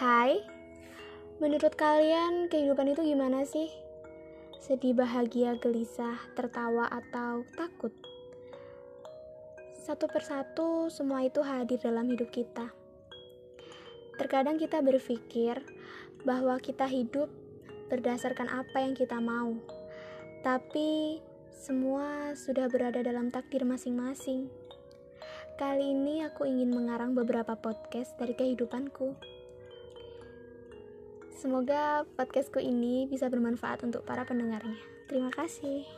Hai, menurut kalian kehidupan itu gimana sih? Sedih, bahagia, gelisah, tertawa, atau takut? Satu persatu, semua itu hadir dalam hidup kita. Terkadang kita berpikir bahwa kita hidup berdasarkan apa yang kita mau, tapi semua sudah berada dalam takdir masing-masing. Kali ini aku ingin mengarang beberapa podcast dari kehidupanku. Semoga podcastku ini bisa bermanfaat untuk para pendengarnya. Terima kasih.